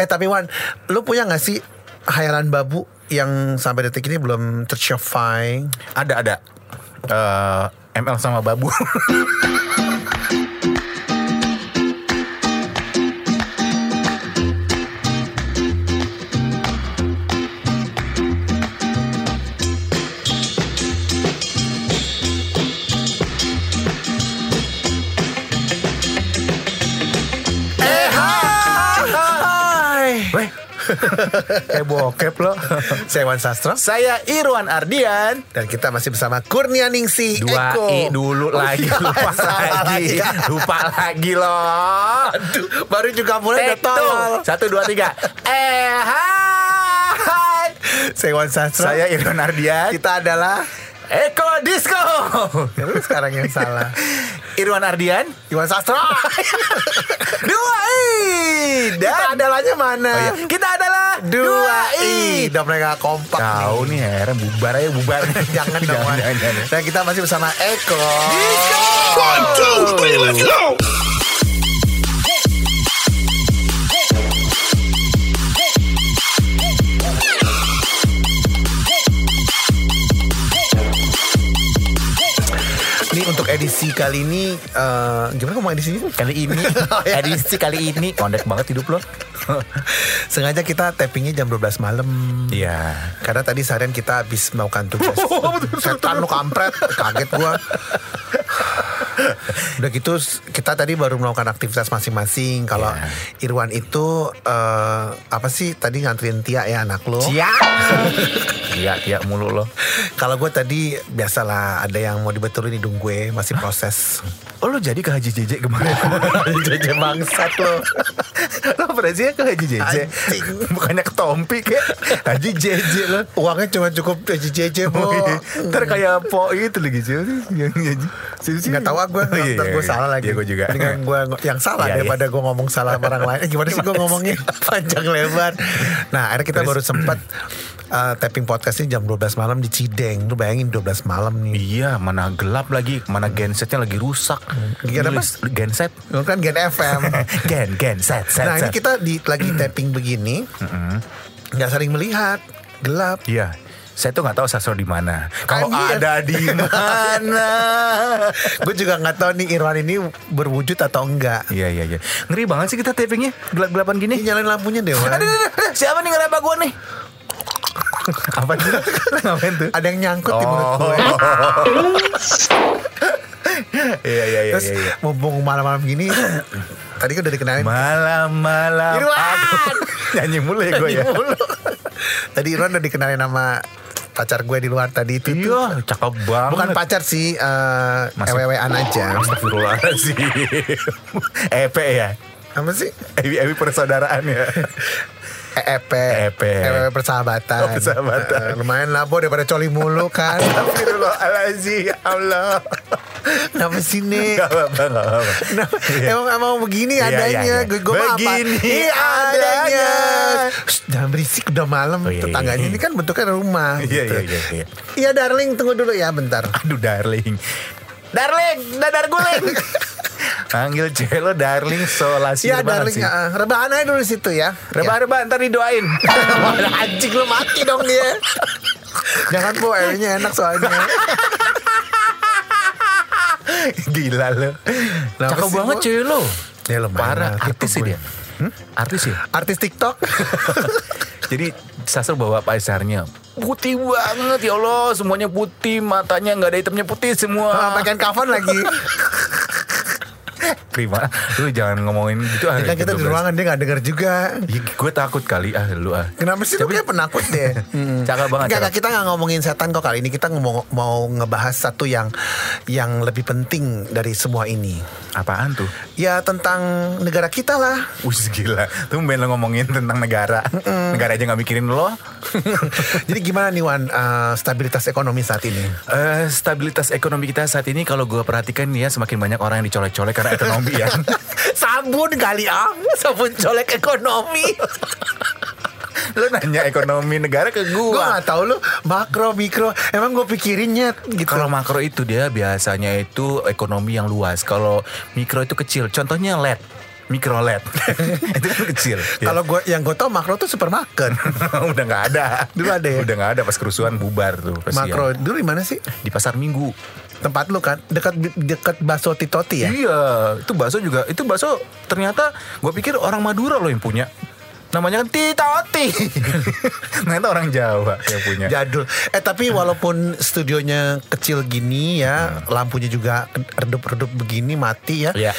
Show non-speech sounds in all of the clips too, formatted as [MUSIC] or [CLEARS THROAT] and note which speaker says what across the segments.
Speaker 1: Eh tapi Wan, lu punya gak sih hayalan babu yang sampai detik ini belum tercapai?
Speaker 2: Ada ada. Eh, ML sama Babu. [LAUGHS]
Speaker 1: Saya Wan Sastro.
Speaker 2: Saya Irwan Ardian.
Speaker 1: dan kita masih bersama Kurnia Ningsi
Speaker 2: Dua
Speaker 1: Eko.
Speaker 2: i dulu
Speaker 1: Oh,
Speaker 2: lagi
Speaker 1: iya,
Speaker 2: lupa
Speaker 1: salah
Speaker 2: lagi. lupa lagi loh.
Speaker 1: Aduh, baru juga mulai udah tolol.
Speaker 2: satu dua tiga. [LAUGHS] Eh hai.
Speaker 1: Saya Wan Sastro.
Speaker 2: Saya Irwan Ardian.
Speaker 1: Kita adalah
Speaker 2: Eko Disco.
Speaker 1: Ya, sekarang yang salah [LAUGHS]
Speaker 2: Irwan Ardian
Speaker 1: Iwan Sastro [LAUGHS]
Speaker 2: dua i
Speaker 1: Kita
Speaker 2: dan
Speaker 1: adalahnya mana?
Speaker 2: Oh iya, kita adalah
Speaker 1: Dua I Udah mereka kompak
Speaker 2: Tahu nih heran. Bubar aja bubar [LAUGHS]
Speaker 1: Jangan dong Wan.
Speaker 2: jangan, jangan.
Speaker 1: Dan kita masih bersama Eko.
Speaker 3: One, two, three, let's go!
Speaker 1: Edisi kali ini eh, Gimana ngomong edisi ini?
Speaker 2: Kali ini [LAUGHS]
Speaker 1: Oh, iya.
Speaker 2: edisi kali ini kondek banget hidup lo. [LAUGHS]
Speaker 1: Sengaja kita tappingnya jam 12 malam
Speaker 2: Iya.
Speaker 1: Karena tadi seharian kita habis melakukan tugas [LAUGHS] Setan lu kampret Kaget gua Udah gitu kita tadi baru melakukan aktivitas masing-masing Kalau
Speaker 2: Iya.
Speaker 1: Irwan itu eh, Apa sih tadi nganterin Tia ya anak lo
Speaker 2: Cia. [LAUGHS] Iya, iya mulu lo.
Speaker 1: Kalau gue tadi biasalah ada yang mau dibetulin hidung gue Masih proses
Speaker 2: Oh lo jadi ke Haji Jeje kemarin? [LAUGHS]
Speaker 1: Jeje bangsat lo
Speaker 2: lo sih ke Haji Jeje? Bukannya ke Tompi kayak Haji Jeje lo.
Speaker 1: Uangnya cuma cukup jeje bu
Speaker 2: Oh, iya. Ntar kayak Po itu lagi sih yang
Speaker 1: Nggak tahu gue Ntar gue salah lagi.
Speaker 2: Iya gue juga
Speaker 1: Mendingan [LAUGHS] gue yang salah
Speaker 2: Iya, iya.
Speaker 1: Daripada gue ngomong salah sama orang lain. Eh, Gimana sih gue ngomongnya? [LAUGHS] Panjang lebar. Nah akhirnya kita baru sempat uh, Tapping podcast ini jam 12 malam di Cideng. Lu bayangin 12 malam nih.
Speaker 2: Iya mana gelap lagi Mana gensetnya lagi rusak.
Speaker 1: Gen apa?
Speaker 2: Genset?
Speaker 1: Lu kan Gen FM [LAUGHS]
Speaker 2: Gen genset set,
Speaker 1: Nah ini
Speaker 2: set.
Speaker 1: kita di, lagi tapping begini. Nggak sering melihat Gelap.
Speaker 2: Iya saya tuh nggak tahu Sastro di mana. Kalau ada di [LAUGHS] mana?
Speaker 1: Gue juga nggak tahu nih Irwan ini berwujud atau enggak
Speaker 2: Iya iya iya. Ngeri banget sih kita tapingnya gelap-gelapan gini.
Speaker 1: Ini nyalain lampunya deh
Speaker 2: siapa nih ngeraba gue nih? Apa sih? Ngapain tuh?
Speaker 1: Ada yang nyangkut di mulut
Speaker 2: Oh.
Speaker 1: gue [LAUGHS]
Speaker 2: Iya iya iya
Speaker 1: Terus
Speaker 2: iya. iya.
Speaker 1: mumpung malam-malam gini Tadi kan udah dikenalin
Speaker 2: Malam-malam
Speaker 1: Irwan!
Speaker 2: nyanyi mulu ya gue ya.
Speaker 1: Tadi Irwan udah dikenalin nama pacar gue di luar tadi itu tuh.
Speaker 2: Iya, cakep banget.
Speaker 1: Bukan pacar sih, eh
Speaker 2: Masih-
Speaker 1: ewe-ewean aja.
Speaker 2: Astagfirullahaladzim. [LAUGHS] EP ya.
Speaker 1: Apa sih?
Speaker 2: Ewi Ewi persaudaraan ya.
Speaker 1: EEP,
Speaker 2: EEP.
Speaker 1: EEP persahabatan.
Speaker 2: Oh, persahabatan.
Speaker 1: Eh, lumayan lah, daripada coli mulu kan.
Speaker 2: Astagfirullahaladzim. Ya Allah.
Speaker 1: Kenapa sih nih?
Speaker 2: Gak apa-apa, gak apa-apa.
Speaker 1: Kenapa? Emang emang begini
Speaker 2: Iya,
Speaker 1: adanya.
Speaker 2: iya, iya.
Speaker 1: Gue apa?
Speaker 2: Begini
Speaker 1: Iya,
Speaker 2: adanya.
Speaker 1: Shh, jangan berisik udah malam.
Speaker 2: Oh, iya,
Speaker 1: Tetangganya
Speaker 2: iya.
Speaker 1: ini kan bentuknya rumah.
Speaker 2: Iya,
Speaker 1: gitu.
Speaker 2: iya, iya, iya.
Speaker 1: Iya, darling, tunggu dulu ya bentar.
Speaker 2: Aduh darling. Darling, dadar guling. [LAUGHS] Panggil cewek lo darling solasi
Speaker 1: Iya, darling.
Speaker 2: sih.
Speaker 1: uh, rebahan aja dulu situ ya.
Speaker 2: Reba-reba ntar didoain. [LAUGHS]
Speaker 1: Anjing lu mati dong dia. [LAUGHS] Jangan bu, airnya enak soalnya. [LAUGHS]
Speaker 2: Gila lo. Cakep banget cewek lo.
Speaker 1: Ya lumayan
Speaker 2: Parah, artis sih dia. Artis ya?
Speaker 1: Artis TikTok. [LAUGHS]
Speaker 2: Jadi Sastro bawa pacarnya Putih banget ya Allah Semuanya putih Matanya nggak ada hitamnya putih
Speaker 1: Ah,
Speaker 2: semua
Speaker 1: Pakaian kafan lagi. [LAUGHS]
Speaker 2: Terima Lu jangan ngomongin gitu ah,
Speaker 1: Ya kan kita di ruangan dia gak denger juga.
Speaker 2: Gue takut kali ah lu ah
Speaker 1: Kenapa sih lu kayak penakut deh? [LAUGHS]
Speaker 2: Cakep banget
Speaker 1: Enggak,
Speaker 2: cakep.
Speaker 1: kita nggak ngomongin setan kok kali ini kita mau mau ngebahas satu yang yang lebih penting dari semua ini.
Speaker 2: Apaan tuh?
Speaker 1: Ya tentang negara kita lah.
Speaker 2: Wih gila Tuh main lo ngomongin tentang negara Negara aja gak mikirin lo [LAUGHS]
Speaker 1: Jadi gimana nih Wan eh, stabilitas ekonomi saat ini?
Speaker 2: Eh, Stabilitas ekonomi kita saat ini Kalau gue perhatikan ya Semakin banyak orang yang dicolek-colek Karena ekonomi [LAUGHS] ya [LAUGHS]
Speaker 1: sabun kali ah, sabun colek ekonomi. [LAUGHS]
Speaker 2: Lo nanya ekonomi negara ke
Speaker 1: gue
Speaker 2: gue
Speaker 1: nggak tahu lu makro mikro. Emang gue pikirinnya gitu.
Speaker 2: Kalau makro itu dia biasanya itu ekonomi yang luas. Kalau mikro itu kecil. Contohnya LED. Mikrolet. [LAUGHS] itu kan kecil.
Speaker 1: Kalau gue yang gue tau makro tuh supermarket.
Speaker 2: udah nggak ada.
Speaker 1: Dulu ada ya?
Speaker 2: Udah nggak ada pas kerusuhan bubar tuh. kasihan.
Speaker 1: makro dulu di mana sih?
Speaker 2: di pasar Minggu.
Speaker 1: Tempat lu kan dekat dekat bakso Titoti ya?
Speaker 2: Iya, itu bakso juga. Itu bakso ternyata gue pikir orang Madura loh yang punya. Namanya kan Titoti. [LAUGHS] ternyata orang Jawa yang punya.
Speaker 1: Jadul. Eh tapi walaupun studionya kecil gini ya, lampunya juga redup-redup begini mati ya.
Speaker 2: Iya.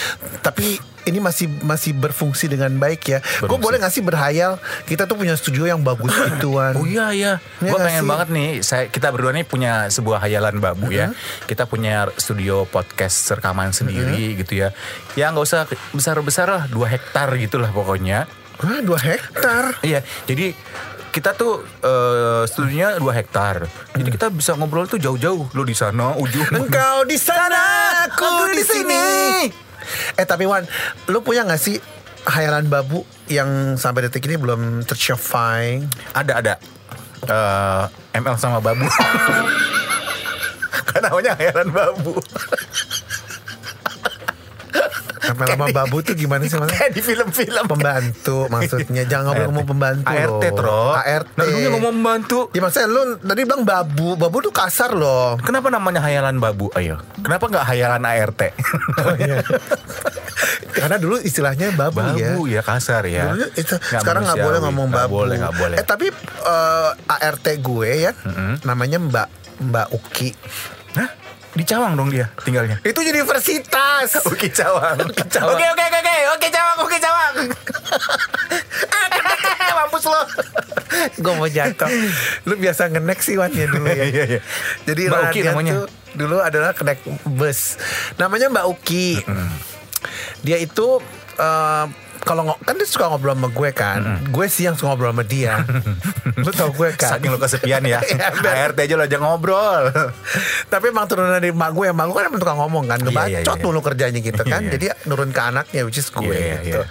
Speaker 1: Tapi ini masih masih berfungsi dengan baik ya. Gue boleh gak sih berhayal kita tuh punya studio yang bagus [COUGHS] gituan.
Speaker 2: Oh iya iya,
Speaker 1: Iya
Speaker 2: gue pengen
Speaker 1: sih?
Speaker 2: banget nih. Saya kita berdua nih punya sebuah hayalan babu ya. Kita punya studio podcast rekaman sendiri gitu ya. Ya nggak usah besar besar lah, dua hektar gitulah pokoknya.
Speaker 1: Wah, dua hektar.
Speaker 2: Iya, jadi kita tuh eh, studionya 2 hektar. Jadi kita bisa ngobrol tuh jauh-jauh. Lo di sana ujung.
Speaker 1: Engkau di sana, aku di sini. Eh tapi Wan, lu punya gak sih hayalan babu yang sampai detik ini belum tercapai?
Speaker 2: Ada ada. Eh, ML sama babu. [LAUGHS] kan namanya hayalan babu.
Speaker 1: Sampai lama babu tuh gimana sih mas?
Speaker 2: Kayak di film-film.
Speaker 1: Pembantu maksudnya Jangan ngomong ngomong pembantu
Speaker 2: ART,
Speaker 1: loh
Speaker 2: Tro.
Speaker 1: ART
Speaker 2: Nah, dulunya ngomong pembantu.
Speaker 1: Ya maksudnya lu tadi bilang babu Babu tuh kasar loh
Speaker 2: Kenapa namanya hayalan babu? Ayo. Kenapa nggak hayalan ART? [LAUGHS]
Speaker 1: Oh, iya. Karena dulu istilahnya babu, ya
Speaker 2: babu ya kasar ya.
Speaker 1: Dulu itu,
Speaker 2: Nggak
Speaker 1: sekarang nggak boleh ngomong
Speaker 2: Nggak
Speaker 1: babu.
Speaker 2: boleh, nggak boleh.
Speaker 1: Eh tapi eh, ART gue ya, namanya Mbak Mbak Uki.
Speaker 2: Hah? Di Cawang dong dia tinggalnya.
Speaker 1: Itu universitas. [LAUGHS]
Speaker 2: Oke Cawang.
Speaker 1: Cawang.
Speaker 2: Oke oke oke oke oke Cawang oke Cawang. [LAUGHS] Mampus lo.
Speaker 1: gue mau jatuh. Lu biasa ngenek sih Wan ya dulu ya. [LAUGHS]
Speaker 2: Iya, iya.
Speaker 1: Jadi
Speaker 2: Mbak Uki namanya.
Speaker 1: tuh dulu adalah kenek bus. Namanya Mbak Uki. Dia itu eh, kalau kan dia suka ngobrol sama gue kan. Gue sih yang suka ngobrol sama dia. [LAUGHS] Lu tau gue kan.
Speaker 2: Saking lo kesepian ya. [LAUGHS]
Speaker 1: Iya. [LAUGHS]
Speaker 2: ART aja lo aja ngobrol.
Speaker 1: Tapi emang turunan dari emak gue Emak gue kan emang tukang ngomong kan Ngebacot
Speaker 2: Iya, iya, iya.
Speaker 1: mulu kerjanya gitu kan
Speaker 2: Iya.
Speaker 1: Jadi nurun ke anaknya Which is gue
Speaker 2: Iya,
Speaker 1: gitu
Speaker 2: iya.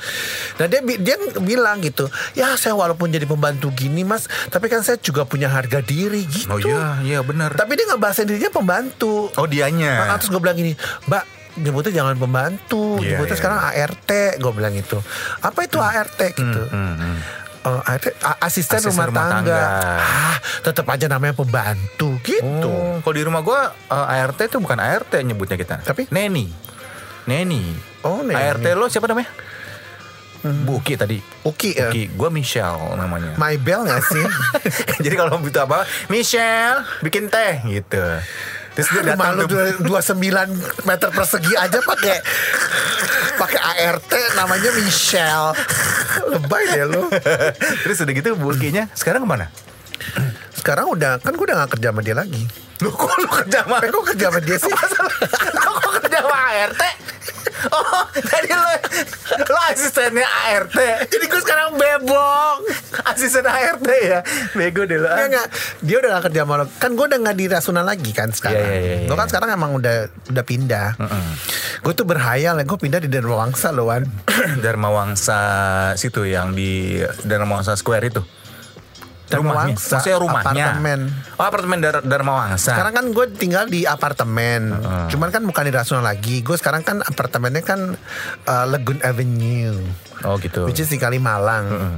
Speaker 1: Nah dia, dia bilang gitu Ya saya walaupun jadi pembantu gini mas Tapi kan saya juga punya harga diri gitu
Speaker 2: Oh iya iya benar.
Speaker 1: Tapi dia ngebahasin dirinya pembantu
Speaker 2: Oh dianya.
Speaker 1: Nah, Terus gue bilang gini Mbak nyebutnya jangan pembantu
Speaker 2: Iya,
Speaker 1: Nyebutnya
Speaker 2: iya,
Speaker 1: sekarang ART Gue bilang gitu Apa itu ART gitu
Speaker 2: Hmm, hmm.
Speaker 1: Oh, ART, asisten,
Speaker 2: Asisten
Speaker 1: rumah,
Speaker 2: rumah
Speaker 1: tangga.
Speaker 2: tangga.
Speaker 1: Ah, tetap aja namanya pembantu gitu.
Speaker 2: Oh, kalau di rumah gua eh, ART itu bukan ART nyebutnya kita.
Speaker 1: Tapi?
Speaker 2: Neni. Neni.
Speaker 1: Oh, Neni.
Speaker 2: ART lo siapa namanya? Buki tadi.
Speaker 1: Uki ya.
Speaker 2: Buki, gua Michelle namanya.
Speaker 1: My Bell gak sih? [LAUGHS]
Speaker 2: Jadi kalau butuh apa, Michelle bikin teh gitu. Terus dia
Speaker 1: Rumah lu dua sembilan meter persegi aja pakai pakai ART namanya Michelle. Lebay deh lu.
Speaker 2: Terus udah gitu Bukinya sekarang ke mana?
Speaker 1: Sekarang udah kan gue udah gak kerja sama dia lagi.
Speaker 2: Lu kok lu kerja sama
Speaker 1: Eh kok kerja sama dia sih?
Speaker 2: Kok kerja sama ART? Oh, jadi lo lo asistennya ART.
Speaker 1: Jadi gue sekarang bebong.
Speaker 2: Asisten ART ya. Bego deh lo.
Speaker 1: Enggak, enggak. Dia udah gak kerja sama lo. Kan gue udah gak di Rasuna lagi kan sekarang.
Speaker 2: Iya, iya, iya,
Speaker 1: Gue kan
Speaker 2: iya.
Speaker 1: sekarang emang udah udah pindah. Gue tuh berhayal ya. Gue pindah di Dharma Wangsa loh Wan.
Speaker 2: Dharma Wangsa situ yang di Dharma Wangsa Square itu.
Speaker 1: Dharma. Wangsa,
Speaker 2: Maksudnya rumahnya.
Speaker 1: apartemen.
Speaker 2: Oh, apartemen Dar- Dharma Wangsa.
Speaker 1: Sekarang kan gue tinggal di apartemen. Cuman kan bukan di Rasuna lagi. Gue sekarang kan apartemennya kan uh, Legun Avenue.
Speaker 2: oh gitu.
Speaker 1: Which is di Kalimalang.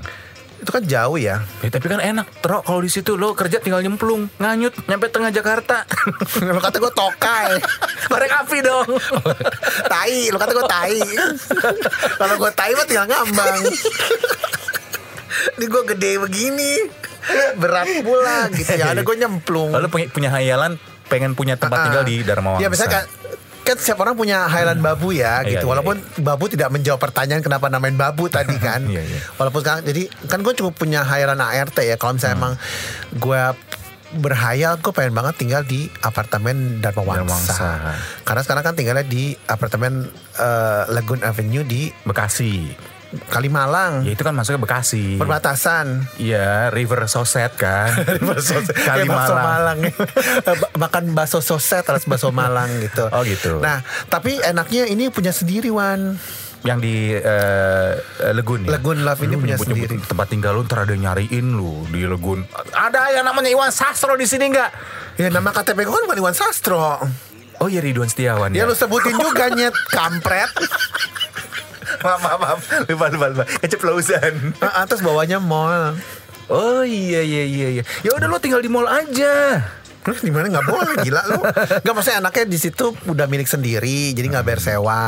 Speaker 1: Itu kan jauh ya.
Speaker 2: Ya, tapi kan enak, Tro. Kalau di situ lo kerja tinggal nyemplung, nganyut, nyampe tengah Jakarta. [LAUGHS]
Speaker 1: lo kata gue tokai. [LAUGHS]
Speaker 2: Korek api dong. [LAUGHS]
Speaker 1: tai, lo kata gue tai. Kalau gue tai mah tinggal ngambang. Ini gue gede begini. [LAUGHS] Berat pula gitu ya. Ada gue nyemplung.
Speaker 2: Lalu punya, punya hayalan pengen punya tempat
Speaker 1: Ah,
Speaker 2: tinggal di Dharma Wangsa.
Speaker 1: Ya misalnya kan, kan setiap orang punya highland babu ya
Speaker 2: Iya,
Speaker 1: gitu.
Speaker 2: iya,
Speaker 1: Walaupun babu tidak menjawab pertanyaan kenapa namain babu tadi [LAUGHS] kan.
Speaker 2: Iya, iya.
Speaker 1: Walaupun sekarang jadi kan gue cukup punya highland ART ya. Kalau misalnya
Speaker 2: Hmm.
Speaker 1: emang gue berhayal gue pengen banget tinggal di apartemen Dharma
Speaker 2: Dharma
Speaker 1: Wangsa.
Speaker 2: Wangsa.
Speaker 1: Karena sekarang kan tinggalnya di apartemen eh, Lagoon Avenue di
Speaker 2: Bekasi.
Speaker 1: Kalimalang.
Speaker 2: Ya itu kan masuknya Bekasi.
Speaker 1: Perbatasan.
Speaker 2: Iya, River Soset kan. [LAUGHS] [LAUGHS]
Speaker 1: Kayak bakso
Speaker 2: Kalimalang.
Speaker 1: Malang Ba- Makan bakso soset Terus bakso Malang gitu
Speaker 2: Oh, gitu.
Speaker 1: Nah tapi enaknya ini punya sendiri Wan
Speaker 2: yang di eh, eh, Legun ya?
Speaker 1: Legun Love ini
Speaker 2: Lu
Speaker 1: punya
Speaker 2: nyebut-nyebut
Speaker 1: sendiri.
Speaker 2: Tempat tinggal lu ntar ada nyariin lu di Legun. Ada yang namanya Iwan Sastro di sini enggak?
Speaker 1: Ya nama KTP gue kan bukan Iwan Sastro
Speaker 2: Oh iya Ridwan Setiawan
Speaker 1: Ya
Speaker 2: ya.
Speaker 1: lu sebutin juga nyet [LAUGHS] Kampret
Speaker 2: maaf, maaf, maaf. Lupa, lupa, lupa. Keceplosan.
Speaker 1: Terus bawahnya mall.
Speaker 2: Oh iya iya iya iya. Ya udah lo tinggal di mall aja.
Speaker 1: Terus di mana nggak boleh gila lu? Nggak maksudnya anaknya di situ udah milik sendiri, jadi nggak bayar sewa.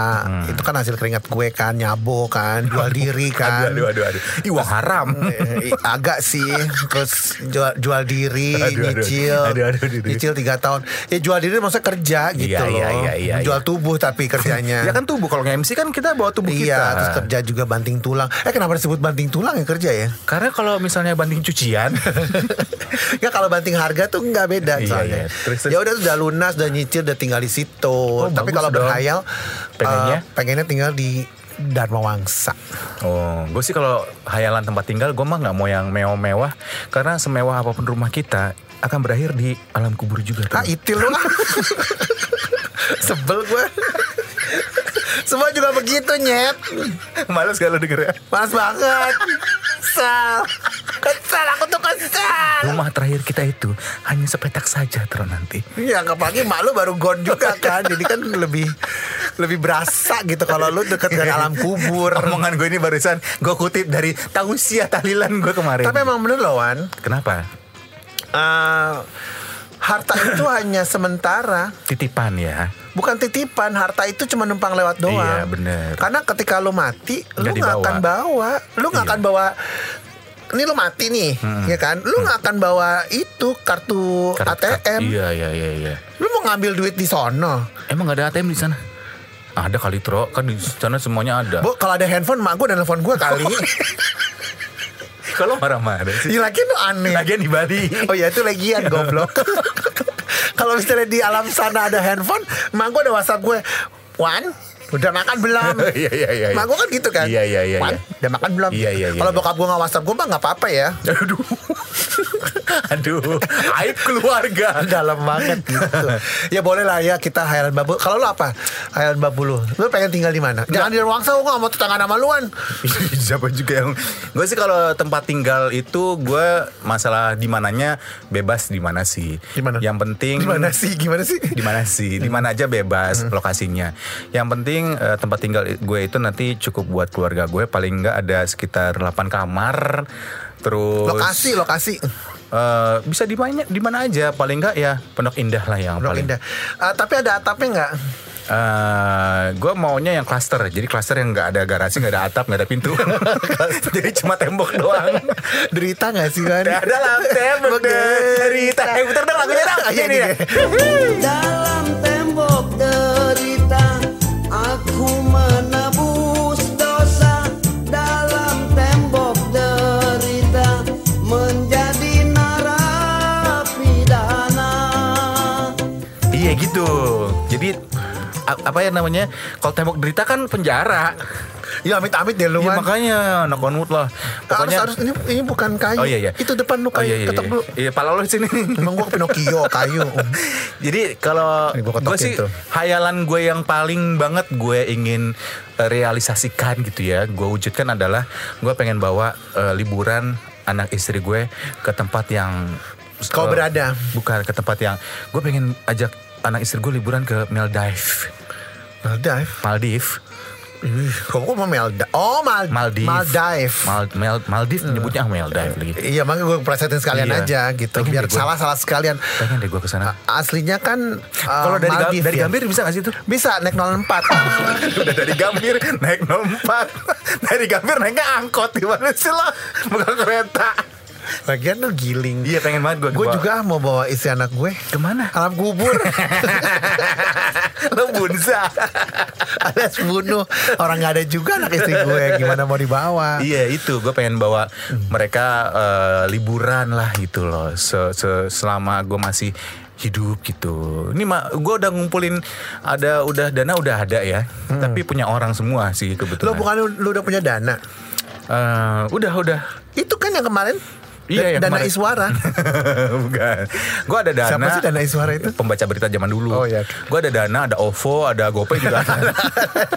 Speaker 1: Itu kan hasil keringat gue kan, nyabo kan, jual diri kan.
Speaker 2: Aduh, aduh, aduh, aduh. Ih, wah haram. [LAUGHS]
Speaker 1: Eh, agak sih terus jual jual diri
Speaker 2: Aduh, aduh.
Speaker 1: nyicil
Speaker 2: Aduh, aduh, aduh, aduh.
Speaker 1: nyicil tiga tahun ya jual diri maksudnya kerja gitu
Speaker 2: Iya,
Speaker 1: loh
Speaker 2: iya, iya, iya,
Speaker 1: jual tubuh tapi kerjanya [LAUGHS]
Speaker 2: Ya kan tubuh kalau nge-MC kan kita bawa tubuh
Speaker 1: iya
Speaker 2: kita.
Speaker 1: terus kerja juga banting tulang eh kenapa disebut banting tulang ya kerja ya
Speaker 2: Karena kalau misalnya banding cucian, [LAUGHS]
Speaker 1: ya kalau banting harga tuh nggak beda
Speaker 2: Iya,
Speaker 1: soalnya
Speaker 2: iya. Terus-
Speaker 1: ya udah udah lunas udah nyicil udah tinggal di situ tapi
Speaker 2: bagus
Speaker 1: kalau
Speaker 2: dong.
Speaker 1: berhayal
Speaker 2: Pengennya?
Speaker 1: eh, pengennya tinggal di Dharma Wangsa
Speaker 2: oh, gue sih kalau hayalan tempat tinggal, gue mah nggak mau yang mewah-mewah, karena semewah apa pun rumah kita akan berakhir di alam kubur juga.
Speaker 1: Ah
Speaker 2: Tuh.
Speaker 1: itu lu [LAUGHS] Sebel gue Semua juga begitu nyet
Speaker 2: Males kalau denger ya.
Speaker 1: Panas banget Kesel Kesel aku tuh kesel
Speaker 2: Rumah terakhir kita itu hanya sepetak saja terus nanti.
Speaker 1: Iya apalagi mak lu baru gone juga [LAUGHS] kan Jadi kan lebih Lebih berasa gitu Kalau lu deket dengan alam kubur
Speaker 2: Omongan gue ini barusan gue kutip dari tausiah tahlilan gue kemarin.
Speaker 1: Tapi emang bener loh Wan
Speaker 2: kenapa?
Speaker 1: Eh, Harta itu hanya sementara
Speaker 2: Titipan ya.
Speaker 1: Bukan titipan, harta itu cuma numpang lewat doang.
Speaker 2: Iya, bener.
Speaker 1: Karena ketika lu mati, lu
Speaker 2: Nggak
Speaker 1: akan bawa, lu nggak
Speaker 2: Iya.
Speaker 1: akan bawa. Ini lu mati nih, ya kan? Lu nggak akan bawa itu kartu
Speaker 2: Kart- kart-
Speaker 1: ATM.
Speaker 2: Iya iya iya iya.
Speaker 1: Lu mau ngambil duit di sono.
Speaker 2: Emang gak ada ATM di sana? Ada kali Tro, kan di sana semuanya ada.
Speaker 1: Bu, kalau ada handphone, mak gue dan telepon gue kali.
Speaker 2: Kalau marah-marah sih.
Speaker 1: Iya lagi lu aneh.
Speaker 2: Lagian di Bali.
Speaker 1: Oh ya itu legian goblok. [LAUGHS] Kalau misalnya di alam sana ada handphone, mak gue ada WhatsApp gue. Wan, udah makan belum? [LAUGHS]
Speaker 2: Iya iya iya.
Speaker 1: Mak gue kan gitu kan.
Speaker 2: Iya iya iya.
Speaker 1: Udah makan belum?
Speaker 2: Iya, iya, iya,
Speaker 1: Kalau bokap gue nggak WhatsApp gue mah nggak apa-apa ya. [LAUGHS]
Speaker 2: Aduh. [LAUGHS] Aduh, aib keluarga.
Speaker 1: Dalam banget gitu. ya boleh lah ya kita hayalan babu. Kalau lu apa? Hayalan babu lu. Lu pengen tinggal di mana? Jangan di Ruangsa, gue gak mau tetangga nama luan.
Speaker 2: Siapa juga yang Gue sih kalau tempat tinggal itu gue masalah di mananya bebas di mana sih.
Speaker 1: Di mana?
Speaker 2: Yang penting
Speaker 1: Gimana sih? Gimana sih?
Speaker 2: di mana sih? Di mana aja bebas lokasinya. Yang penting eh, tempat tinggal gue itu nanti cukup buat keluarga gue paling enggak ada sekitar 8 kamar. Terus
Speaker 1: Lokasi, lokasi.
Speaker 2: eh, bisa di mana di mana aja paling enggak ya Pondok Indah lah yang
Speaker 1: Pondok
Speaker 2: paling
Speaker 1: Indah. Ah, tapi ada atapnya nggak?
Speaker 2: Eh, gue maunya yang klaster, jadi klaster yang nggak ada garasi, nggak ada atap, nggak ada pintu, [LAUGHS] [LAUGHS] jadi cuma tembok doang.
Speaker 1: Derita nggak sih kan?
Speaker 2: Dalam tembok derita. Eh, putar dong lagunya dong.
Speaker 1: Iya,
Speaker 2: Ini
Speaker 1: iya.
Speaker 2: ya.
Speaker 4: Dalam tembok
Speaker 2: gitu. Jadi apa ya namanya? Kalau tembok derita kan penjara.
Speaker 1: Ya amit-amit deh lu Wan.
Speaker 2: makanya anak banget lah.
Speaker 1: Harus,
Speaker 2: Pokoknya
Speaker 1: harus ini ini bukan kayu.
Speaker 2: Oh iya iya.
Speaker 1: Itu depan lu
Speaker 2: Oh
Speaker 1: kayu.
Speaker 2: iya iya.
Speaker 1: Ketok
Speaker 2: Iya,
Speaker 1: dulu.
Speaker 2: iya pala di sini.
Speaker 1: Emang gua Pinocchio [LAUGHS] kayu.
Speaker 2: Jadi kalau gue sih
Speaker 1: tuh.
Speaker 2: hayalan gue yang paling banget gue ingin eh, realisasikan gitu ya, gue wujudkan adalah gue pengen bawa eh, liburan anak istri gue ke tempat yang
Speaker 1: Kau
Speaker 2: eh,
Speaker 1: berada.
Speaker 2: bukan ke tempat yang gue pengen ajak anak istri gue liburan ke Maldives,
Speaker 1: Maldive.
Speaker 2: Maldives,
Speaker 1: Kamu kok mau Maldive? Oh, Mal
Speaker 2: Maldives,
Speaker 1: Maldive.
Speaker 2: Mal, Mal, Maldives nyebutnya Maldives lagi.
Speaker 1: Iya, makanya gue presetin sekalian
Speaker 2: Iya.
Speaker 1: aja gitu.
Speaker 2: Pengen
Speaker 1: Biar salah-salah sekalian.
Speaker 2: Pengen deh gue ke sana.
Speaker 1: Aslinya kan uh,
Speaker 2: Kalau dari, Ga-
Speaker 1: Maldives
Speaker 2: dari
Speaker 1: ya.
Speaker 2: Gambir bisa gak sih itu?
Speaker 1: Bisa naik 04 [LAUGHS]
Speaker 2: Udah dari Gambir naik 04 [LAUGHS] Dari Gambir naiknya angkot Gimana sih lo Bukan kereta
Speaker 1: Lagian lu giling
Speaker 2: Iya pengen banget gue
Speaker 1: Gue juga mau bawa istri anak gue
Speaker 2: Ke mana?
Speaker 1: Alam kubur [LAUGHS]
Speaker 2: Lo bunsa [LAUGHS]
Speaker 1: Alias bunuh Orang gak ada juga anak istri gue Gimana mau dibawa
Speaker 2: Iya itu Gue pengen bawa Mereka eh, liburan lah gitu loh se se- Selama gue masih hidup gitu. Ini mah gue udah ngumpulin ada udah dana udah ada ya. Tapi punya orang semua sih
Speaker 1: Lo
Speaker 2: kebetulan.
Speaker 1: bukan lu, lu udah punya dana
Speaker 2: Eh, udah udah.
Speaker 1: Itu kan yang kemarin
Speaker 2: Iya, yang
Speaker 1: Dana
Speaker 2: kemarin.
Speaker 1: Iswara [LAUGHS]
Speaker 2: Bukan. Gue ada dana.
Speaker 1: Siapa sih Dana Iswara itu?
Speaker 2: Pembaca berita zaman dulu.
Speaker 1: Oh, iya.
Speaker 2: Gue ada dana, ada OVO, ada GoPay juga ada.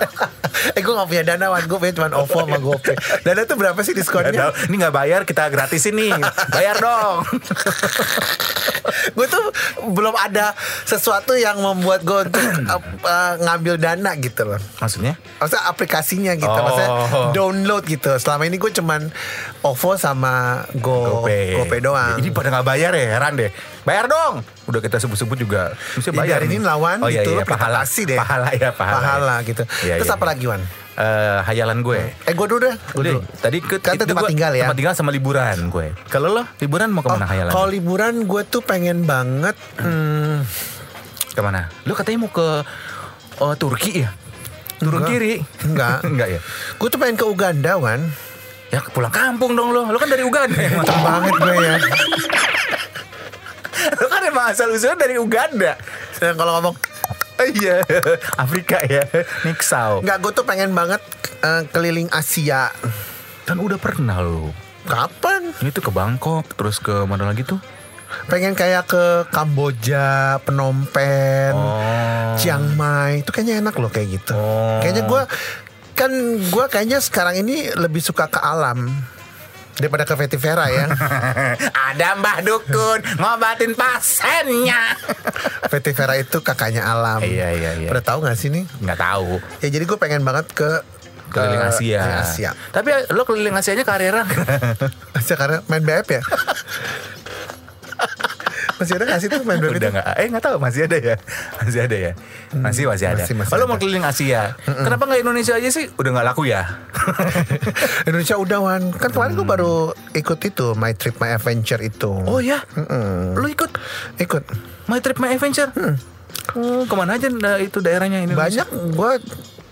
Speaker 2: [LAUGHS]
Speaker 1: eh gue gak punya dana wan Gue punya cuma OVO sama GoPay Dana tuh berapa sih diskonnya?
Speaker 2: Ini nggak bayar kita gratisin nih. Bayar dong. [LAUGHS]
Speaker 1: gue tuh belum ada sesuatu yang membuat gue untuk uh, uh, ngambil dana gitu loh
Speaker 2: Maksudnya?
Speaker 1: Maksudnya aplikasinya gitu
Speaker 2: Oh.
Speaker 1: Maksudnya download gitu Selama ini gue cuman OVO sama Go, GoPay doang
Speaker 2: Ini pada nggak bayar ya heran deh. Bayar dong. Udah kita sebut-sebut juga. Bisa
Speaker 1: Ya,
Speaker 2: bayar.
Speaker 1: biarin
Speaker 2: nih.
Speaker 1: lawan
Speaker 2: oh, iya,
Speaker 1: gitu
Speaker 2: iya, pahala.
Speaker 1: deh
Speaker 2: Pahala ya pahala.
Speaker 1: Pahala
Speaker 2: ya.
Speaker 1: gitu
Speaker 2: Iya,
Speaker 1: Terus
Speaker 2: iya,
Speaker 1: apa
Speaker 2: iya.
Speaker 1: lagi Wan?
Speaker 2: Eh, hayalan gue.
Speaker 1: Eh gue dulu deh Gue dulu
Speaker 2: tadi ke
Speaker 1: Kan tempat
Speaker 2: gua-
Speaker 1: tinggal ya?
Speaker 2: Tempat tinggal sama liburan gue. Kalau lo liburan mau ke mana hayalan?
Speaker 1: Kalau liburan gue tuh pengen banget hmm,
Speaker 2: Ke mana? Lo katanya mau ke oh, Turki ya? Turun
Speaker 1: Enggak.
Speaker 2: kiri?
Speaker 1: Enggak [LAUGHS]
Speaker 2: Enggak ya?
Speaker 1: Gue tuh pengen ke Uganda Wan
Speaker 2: Ya pulang kampung dong lo. Lo kan dari Uganda. emang.
Speaker 1: Kenceng banget gue ya [LAUGHS]
Speaker 2: lo kan emang asal usulnya dari Uganda.
Speaker 1: Dan kalau ngomong
Speaker 2: Oh, [LAUGHS] iya, Afrika ya. Niksau.
Speaker 1: Enggak gue tuh pengen banget eh, keliling Asia
Speaker 2: Kan udah pernah lo.
Speaker 1: Kapan?
Speaker 2: Ini tuh ke Bangkok, terus ke mana lagi tuh?
Speaker 1: Pengen kayak ke Kamboja, Phnom Penh,
Speaker 2: Oh.
Speaker 1: Chiang Mai Itu kayaknya enak loh kayak gitu
Speaker 2: Oh.
Speaker 1: Kayaknya gue Kan gue kayaknya sekarang ini lebih suka ke alam Daripada ke Vetivera ya [LAUGHS]
Speaker 2: Ada Mbah Dukun ngobatin pasiennya. [LAUGHS]
Speaker 1: Vetivera itu kakaknya alam
Speaker 2: Iya, iya, iya.
Speaker 1: Udah tahu gak sih nih?
Speaker 2: Nggak tahu.
Speaker 1: Ya jadi gue pengen banget ke
Speaker 2: Keliling
Speaker 1: ke-
Speaker 2: Asia.
Speaker 1: Asia.
Speaker 2: Tapi lo keliling Asianya karera. [LAUGHS]
Speaker 1: Asia karena main BF ya? Masih ada gak sih tuh main
Speaker 2: Udah nggak? Eh nggak tahu masih ada ya? [LAUGHS] Masih ada ya? Masih masih ada.
Speaker 1: Masih- masih
Speaker 2: Kalau mau keliling Asia, kenapa nggak Indonesia aja sih? Udah nggak laku ya? [LAUGHS]
Speaker 1: Indonesia udah Wan Kan kemarin gue baru ikut itu My Trip My Adventure itu
Speaker 2: Oh ya? Lo ikut
Speaker 1: Ikut
Speaker 2: My Trip My Adventure? Oh, ke mana aja itu daerahnya Indonesia?
Speaker 1: Banyak gue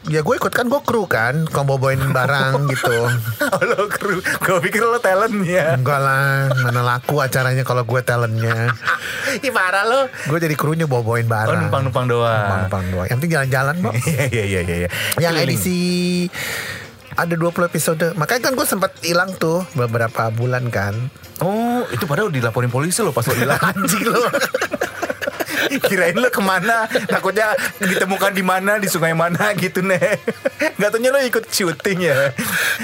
Speaker 1: Ya gue ikut kan gue kru kan Komboboin barang [LAUGHS] gitu
Speaker 2: Oh, lo kru. Gue pikir lo talent ya.
Speaker 1: Enggak lah Mana laku acaranya kalau gue talentnya [LAUGHS]
Speaker 2: Ih parah lo.
Speaker 1: Gue jadi krunya bawa-bawain barang
Speaker 2: Oh numpang-numpang doang.
Speaker 1: Numpang doang Yang penting jalan-jalan Mbak [LAUGHS]
Speaker 2: Iya iya iya iya.
Speaker 1: Yang
Speaker 2: Keliling.
Speaker 1: edisi ada 20 episode Makanya kan gue sempat hilang tuh Beberapa bulan kan
Speaker 2: Oh itu padahal dilaporin polisi lo pas lo hilang anjing lo. Kirain lo ke mana? Takutnya ditemukan di mana Di sungai mana gitu nih Gak taunya lo ikut syuting ya?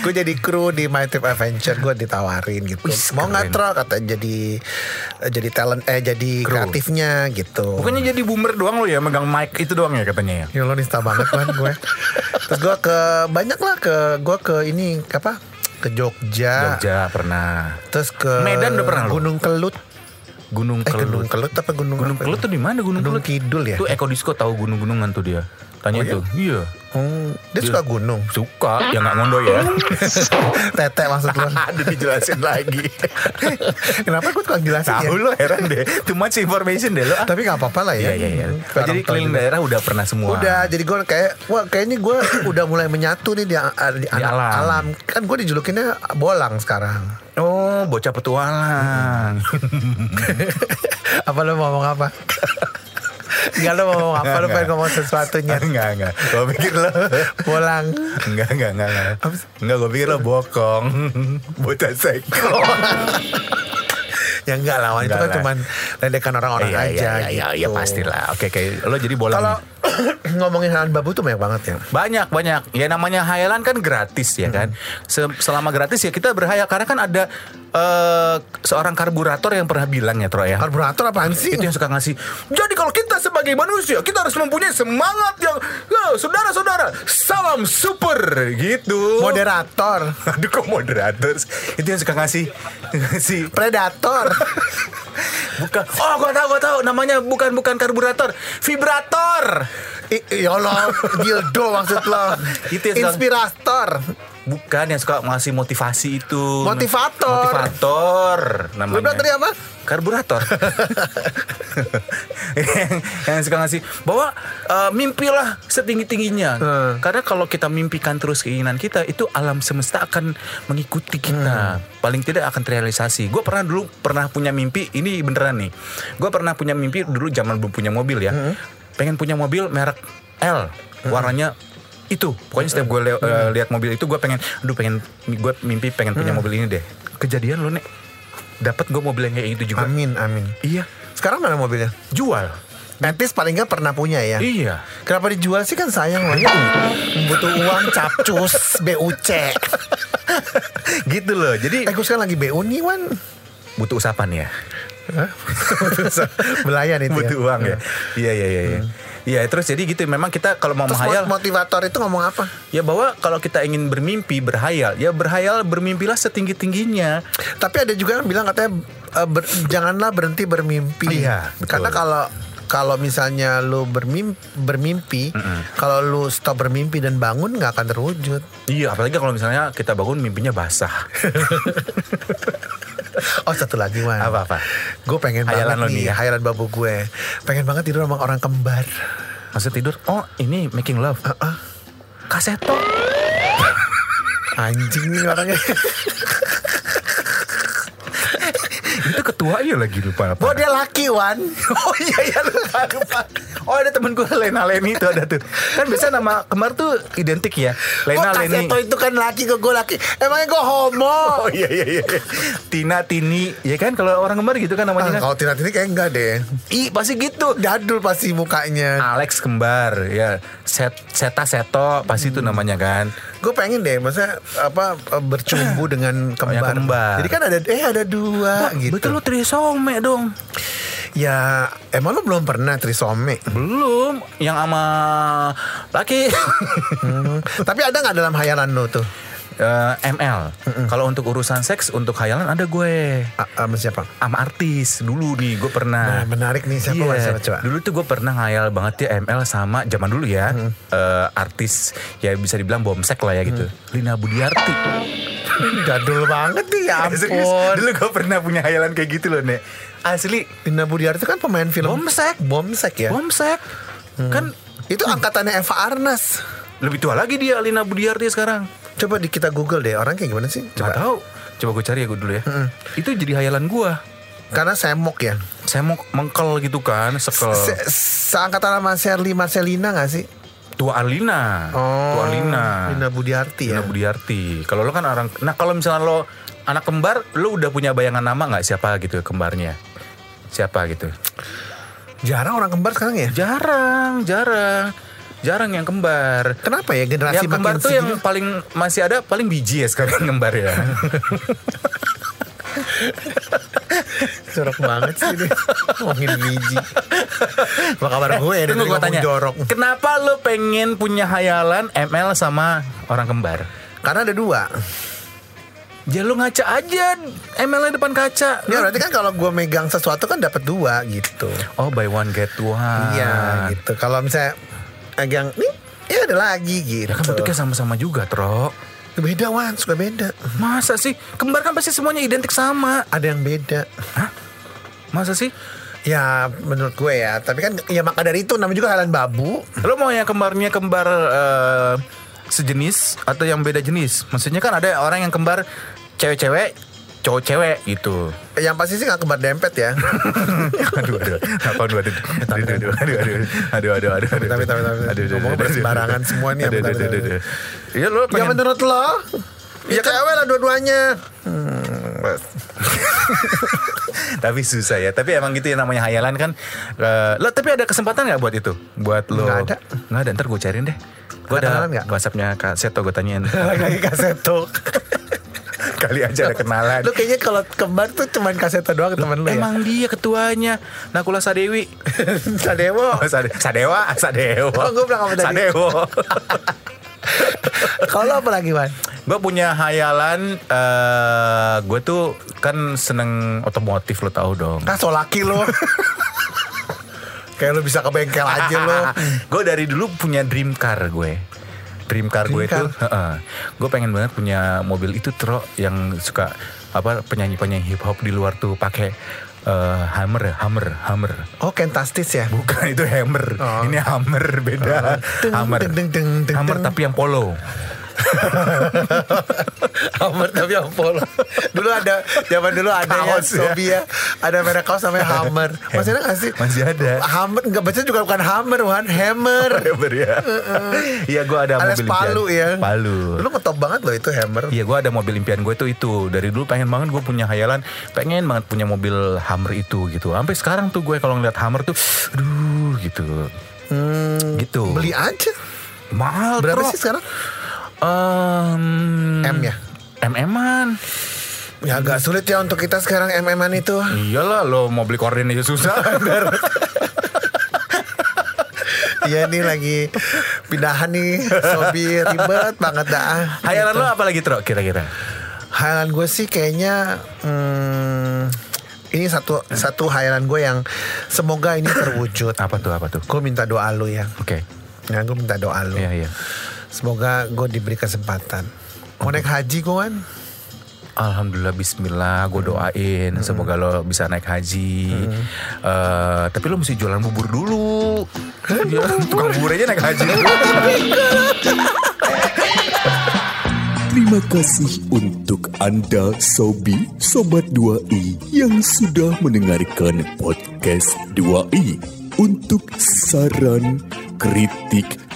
Speaker 1: Gue jadi kru di My Trip Adventure Gue ditawarin gitu.
Speaker 2: Wis,
Speaker 1: Mau nggak. Tro kata jadi Jadi talent Eh jadi
Speaker 2: Kru.
Speaker 1: kreatifnya gitu.
Speaker 2: Bukannya jadi boomer doang lo ya Megang mic itu doang ya katanya ya?
Speaker 1: Ya lo nista banget kan gue. Terus gue ke Banyak lah ke Gue ke ini Apa? Ke Jogja,
Speaker 2: Jogja pernah.
Speaker 1: Terus ke
Speaker 2: Medan udah pernah lo?
Speaker 1: Gunung Kelut
Speaker 2: Gunung
Speaker 1: Eh Gunung
Speaker 2: Kelut.
Speaker 1: Apa Gunung
Speaker 2: Gunung? Kelut tuh di mana Gunung
Speaker 1: Gunung
Speaker 2: Kelut?
Speaker 1: Kidul ya?
Speaker 2: Tuh Eko Disco tahu gunung-gunungan tuh dia. Tanya
Speaker 1: Oh, iya?
Speaker 2: tuh. Iya
Speaker 1: Oh, dia suka gunung
Speaker 2: Suka Ya gak ngondo ya [LAUGHS]
Speaker 1: Tete maksud lo
Speaker 2: Aduh [LAUGHS] dijelasin lagi [LAUGHS]
Speaker 1: Kenapa gue tukang jelasin ya
Speaker 2: Tahu lo heran deh Too much information deh lo ah.
Speaker 1: Tapi gak apa-apa lah ya
Speaker 2: Iya iya iya. Oh,
Speaker 1: Orang
Speaker 2: jadi keliling
Speaker 1: juga.
Speaker 2: daerah udah pernah semua.
Speaker 1: Udah jadi gue kayak Wah kayaknya gue [COUGHS] udah mulai menyatu nih di, di, anak
Speaker 2: alam.
Speaker 1: alam. Kan gue dijulukinnya bolang sekarang
Speaker 2: Oh, bocah petualang.
Speaker 1: Apa lo mau ngomong apa? Enggak lo mau ngomong apa? Lo pengen ngomong sesuatunya [LAUGHS]
Speaker 2: enggak enggak. Gue pikir lo
Speaker 1: Bolang
Speaker 2: enggak enggak enggak enggak. Gue pikir lo bokong. [LAUGHS] Bocah seko. [LAUGHS]
Speaker 1: Ya enggak lah. Itu kan
Speaker 2: lah.
Speaker 1: cuman Ledekan orang-orang
Speaker 2: Iya
Speaker 1: aja
Speaker 2: iya iya iya
Speaker 1: gitu.
Speaker 2: iya pastilah. Oke kayak lo jadi bola.
Speaker 1: Kalau [COUGHS] ngomongin hal babu tuh banyak banget ya.
Speaker 2: Banyak banyak. Ya namanya hayalan kan gratis ya kan? Se- selama gratis ya kita berhayal. Karena kan ada eh, seorang karburator yang pernah bilang ya Troy ya.
Speaker 1: Karburator apaan sih?
Speaker 2: itu yang suka ngasih jadi kalau kita sebagai manusia kita harus mempunyai semangat yang "Ya, saudara-saudara salam super gitu.
Speaker 1: Moderator. [LAUGHS]
Speaker 2: Aduh kok moderator itu yang suka ngasih [LAUGHS] ngasih.
Speaker 1: Predator [LAUGHS]
Speaker 2: bukan. Oh gua tahu gua tahu. Namanya bukan bukan karburator. Vibrator.
Speaker 1: I- Ya Allah Dildo maksud lo.
Speaker 2: Itu
Speaker 1: Inspirator
Speaker 2: bukan yang suka ngasih motivasi itu
Speaker 1: Motivator.
Speaker 2: motivator namanya
Speaker 1: Lu bilang tadi apa?
Speaker 2: karburator yang, [LAUGHS] [LAUGHS] yang suka ngasih bahwa eh, mimpilah setinggi tingginya
Speaker 1: Hmm.
Speaker 2: karena kalau kita mimpikan terus keinginan kita itu alam semesta akan mengikuti kita
Speaker 1: Hmm.
Speaker 2: paling tidak akan terrealisasi gue pernah dulu pernah punya mimpi ini beneran nih gue pernah punya mimpi dulu zaman belum punya mobil ya
Speaker 1: Hmm.
Speaker 2: pengen punya mobil merek L warnanya itu pokoknya setiap gue le- eh, lihat mobil itu gue pengen aduh pengen gue mimpi pengen punya mobil ini deh kejadian lo nek dapat gue mobil yang kayak gitu juga
Speaker 1: Amin amin
Speaker 2: iya
Speaker 1: Sekarang mana mobilnya?
Speaker 2: jual
Speaker 1: Etis paling nggak pernah punya ya.
Speaker 2: Iya.
Speaker 1: Kenapa dijual sih kan sayang Wan. Butuh uang capcus [LAUGHS] BUC.
Speaker 2: gitu loh. Jadi
Speaker 1: Eh gue sekarang lagi BU nih Wan.
Speaker 2: butuh usapan ya. [LAUGHS]
Speaker 1: Belayan itu
Speaker 2: butuh
Speaker 1: ya.
Speaker 2: uang ya. Iya iya iya. iya. Iya terus jadi gitu memang kita kalau mau
Speaker 1: Terus
Speaker 2: menghayal
Speaker 1: motivator itu ngomong apa?
Speaker 2: ya bahwa kalau kita ingin bermimpi berhayal ya berhayal bermimpilah setinggi tingginya
Speaker 1: Tapi ada juga yang bilang katanya eh, ber- janganlah berhenti bermimpi.
Speaker 2: Iya, betul.
Speaker 1: Karena kalau kalau misalnya lu bermimpi, bermimpi kalau lu stop bermimpi dan bangun nggak akan terwujud.
Speaker 2: iya apalagi kalau misalnya kita bangun mimpinya basah [LAUGHS]
Speaker 1: Oh satu lagi Wan.
Speaker 2: apa apa
Speaker 1: Gue pengen
Speaker 2: Hayalan
Speaker 1: banget
Speaker 2: lo
Speaker 1: nih,
Speaker 2: nih ya?
Speaker 1: hayalan babu gue. Pengen banget tidur sama orang kembar.
Speaker 2: masa tidur oh ini making love
Speaker 1: Uh-uh.
Speaker 2: kaseto
Speaker 1: Anjing nih orangnya.
Speaker 2: itu ketua ya lagi lupa apa
Speaker 1: Oh dia laki Wan. [LAUGHS]
Speaker 2: oh iya iya lupa lupa oh ada temen gue Lena Leni itu ada tuh kan biasa nama kembar tuh identik ya Lena
Speaker 1: oh
Speaker 2: Leni
Speaker 1: Kaseto itu kan laki ke gue laki. Emangnya gue homo.
Speaker 2: Oh iya iya iya. Tina Tini, ya kan kalau orang kembar gitu kan
Speaker 1: Ah,
Speaker 2: namanya kan.
Speaker 1: kalau Tina Tini kayak enggak deh.
Speaker 2: Ih pasti gitu.
Speaker 1: Jadul pasti mukanya.
Speaker 2: Alex kembar, ya Set, Seta Seto pasti itu namanya kan.
Speaker 1: Gue pengen deh, maksudnya apa eh, bercumbu [CLEARS THROAT] dengan kembar.
Speaker 2: kembar.
Speaker 1: Jadi kan ada eh ada dua gitu.
Speaker 2: Betul lo trisome dong.
Speaker 1: Ya emang lo belum pernah trisome.
Speaker 2: Belum, yang sama laki. [LAUGHS]
Speaker 1: Hmm. Tapi ada nggak dalam hayalan lo tuh?
Speaker 2: Eh, ML. Kalau untuk urusan seks, untuk khayalan ada gue.
Speaker 1: Sama siapa?
Speaker 2: Sama artis dulu nih, gue pernah.
Speaker 1: Nah, menarik nih siapa
Speaker 2: Iya,
Speaker 1: Mas? Coba,
Speaker 2: dulu tuh gue pernah ngayal banget ya ML sama zaman dulu ya eh, artis ya bisa dibilang bomsek lah ya gitu. Lina Budiarti. [LAUGHS]
Speaker 1: Jadul banget nih ya [LAUGHS] ampun.
Speaker 2: dulu gue pernah punya hayalan kayak gitu loh nek. Asli
Speaker 1: Lina Budiarti kan pemain film
Speaker 2: Bomsek.
Speaker 1: Bomsek ya.
Speaker 2: bomsek. Kan
Speaker 1: Itu angkatannya Eva Arnas.
Speaker 2: lebih tua lagi dia Lina Budiarti sekarang.
Speaker 1: Coba di kita Google deh orang kayak gimana sih?
Speaker 2: Coba
Speaker 1: Coba.
Speaker 2: tahu. Coba gue cari ya gue dulu ya. Itu jadi hayalan gue.
Speaker 1: Karena semok ya.
Speaker 2: Saya mau mengkel gitu kan, sekel.
Speaker 1: Se- Seangkatan sama Sherly Marcelina gak sih?
Speaker 2: Tua Alina. Tua Alina.
Speaker 1: Lina Budiarti ya.
Speaker 2: Lina Budiarti. Kalau lo kan orang, nah kalau misalnya lo anak kembar, lo udah punya bayangan nama nggak siapa gitu kembarnya? Siapa gitu?
Speaker 1: Jarang orang kembar sekarang ya.
Speaker 2: Jarang, jarang, jarang yang kembar.
Speaker 1: Kenapa ya generasi
Speaker 2: yang kembar tuh yang paling masih ada paling biji ya sekarang kembar ya. [LAUGHS]
Speaker 1: Jorok banget sih dia Ngomongin biji Apa kabar gue ya
Speaker 2: Tunggu gue tanya,
Speaker 1: jorok
Speaker 2: kenapa lo pengen punya hayalan ML sama orang kembar?
Speaker 1: Karena ada dua
Speaker 2: Ya lo ngaca aja ML depan kaca.
Speaker 1: Ya berarti kan kalau gue megang sesuatu kan dapat dua gitu
Speaker 2: Oh buy one get one.
Speaker 1: Iya gitu Kalau misalnya Megang nih Ya ada lagi gitu
Speaker 2: Ya kan bentuknya sama-sama juga, Tro.
Speaker 1: Beda Wan Suka beda
Speaker 2: Masa sih? Kembar kan pasti semuanya identik sama.
Speaker 1: Ada yang beda
Speaker 2: Masa sih?
Speaker 1: Ya menurut gue ya Tapi kan Ya maka dari itu Namanya juga halan babu
Speaker 2: Lo mau yang kembarnya kembar eh, sejenis atau yang beda jenis? Maksudnya kan ada orang yang kembar cewek-cewek, cowok cewek gitu.
Speaker 1: Yang pasti sih gak kembar dempet ya
Speaker 2: aduh aduh apa aduh aduh aduh aduh aduh aduh aduh aduh aduh aduh
Speaker 1: Tapi, tapi, tapi. Ngomong bersembarangan semua nih,
Speaker 2: aduh aduh aduh Iya lo
Speaker 1: Ya
Speaker 2: pengen
Speaker 1: menurut lo Ya cewek lah dua-duanya
Speaker 2: tapi susah ya tapi emang gitu ya namanya hayalan kan Eh, lo tapi ada kesempatan nggak buat itu buat lo
Speaker 1: Nggak ada.
Speaker 2: nggak ada ntar gue cariin deh gue
Speaker 1: Ada nggak?
Speaker 2: whatsappnya kak Seto gue tanyain
Speaker 1: Lagi kaseto [LAUGHS]
Speaker 2: kali aja ada kenalan.
Speaker 1: Lu kayaknya kalau kembar tuh cuman kaseto doang temen lu ya?
Speaker 2: emang dia ketuanya. Nakula Sadewi. [LAUGHS]
Speaker 1: Sadewo.
Speaker 2: Oh, Sade- Sadewa Sadewa [LAUGHS]
Speaker 1: Oh, gua bilang apa tadi?
Speaker 2: Sadewo.
Speaker 1: Kalau apa lagi man?
Speaker 2: gue punya hayalan eh gue tuh kan seneng otomotif lo tau dong.
Speaker 1: Kan so laki lu. Kayak lu bisa ke bengkel aja lu.
Speaker 2: Gue dari dulu punya dream car gue dream car gue itu gue pengen banget punya mobil itu tro yang suka apa penyanyi penyanyi hip hop di luar tuh pakai eh, hammer hammer hammer.
Speaker 1: Oh kentastis ya?
Speaker 2: Bukan itu hammer.
Speaker 1: Oh.
Speaker 2: ini hammer beda.
Speaker 1: Deng,
Speaker 2: hammer.
Speaker 1: deng, deng, deng, deng,
Speaker 2: hammer tapi yang polo [LAUGHS]
Speaker 1: Hammer tapi yang polo. Dulu ada zaman dulu ada ya
Speaker 2: Kaos ya.
Speaker 1: Sobi ya. Ada merek kaos namanya Hammer. Masih ada gak sih?
Speaker 2: Masih ada.
Speaker 1: Hammer enggak baca juga bukan Hammer, Wan. Hammer. [LAUGHS]
Speaker 2: Hammer ya. Iya gue ada
Speaker 1: Alias
Speaker 2: mobil
Speaker 1: Palu
Speaker 2: impian.
Speaker 1: ya.
Speaker 2: Palu.
Speaker 1: Lu ngetop banget loh itu Hammer.
Speaker 2: Iya gue ada mobil impian gue tuh itu Dari dulu pengen banget gue punya hayalan Pengen banget punya mobil Hummer itu gitu Sampai sekarang tuh gue kalau ngeliat Hummer tuh Aduh gitu Gitu
Speaker 1: Hmm, Beli aja.
Speaker 2: Mahal
Speaker 1: Berapa
Speaker 2: Bro.
Speaker 1: sih sekarang?
Speaker 2: Em,
Speaker 1: M ya?
Speaker 2: MM-an
Speaker 1: Ya agak sulit ya untuk kita sekarang MM-an itu.
Speaker 2: Iyalah lo mau beli korden aja susah [LAUGHS]
Speaker 1: Iya nih lagi pindahan nih. Sobi ribet banget dah.
Speaker 2: Hayalan lo apa lagi Tro kira-kira?
Speaker 1: Hayalan gue sih kayaknya hmm, Ini satu satu hayalan gue yang Semoga ini terwujud.
Speaker 2: Apa tuh apa tuh?
Speaker 1: Gue minta doa lu ya.
Speaker 2: Oke.
Speaker 1: Ya gue minta doa lu.
Speaker 2: Iya iya
Speaker 1: Semoga gue diberi kesempatan. Mau naik haji gue kan
Speaker 2: Alhamdulillah Bismillah Gue doain. Semoga lo bisa naik haji. Eh, Tapi lo mesti jualan bubur dulu. [LAUGHS] Ya, Tukang bubur aja naik haji.
Speaker 5: Terima kasih untuk Anda Sobi Sobat 2i yang sudah mendengarkan podcast 2i. Untuk saran, kritik,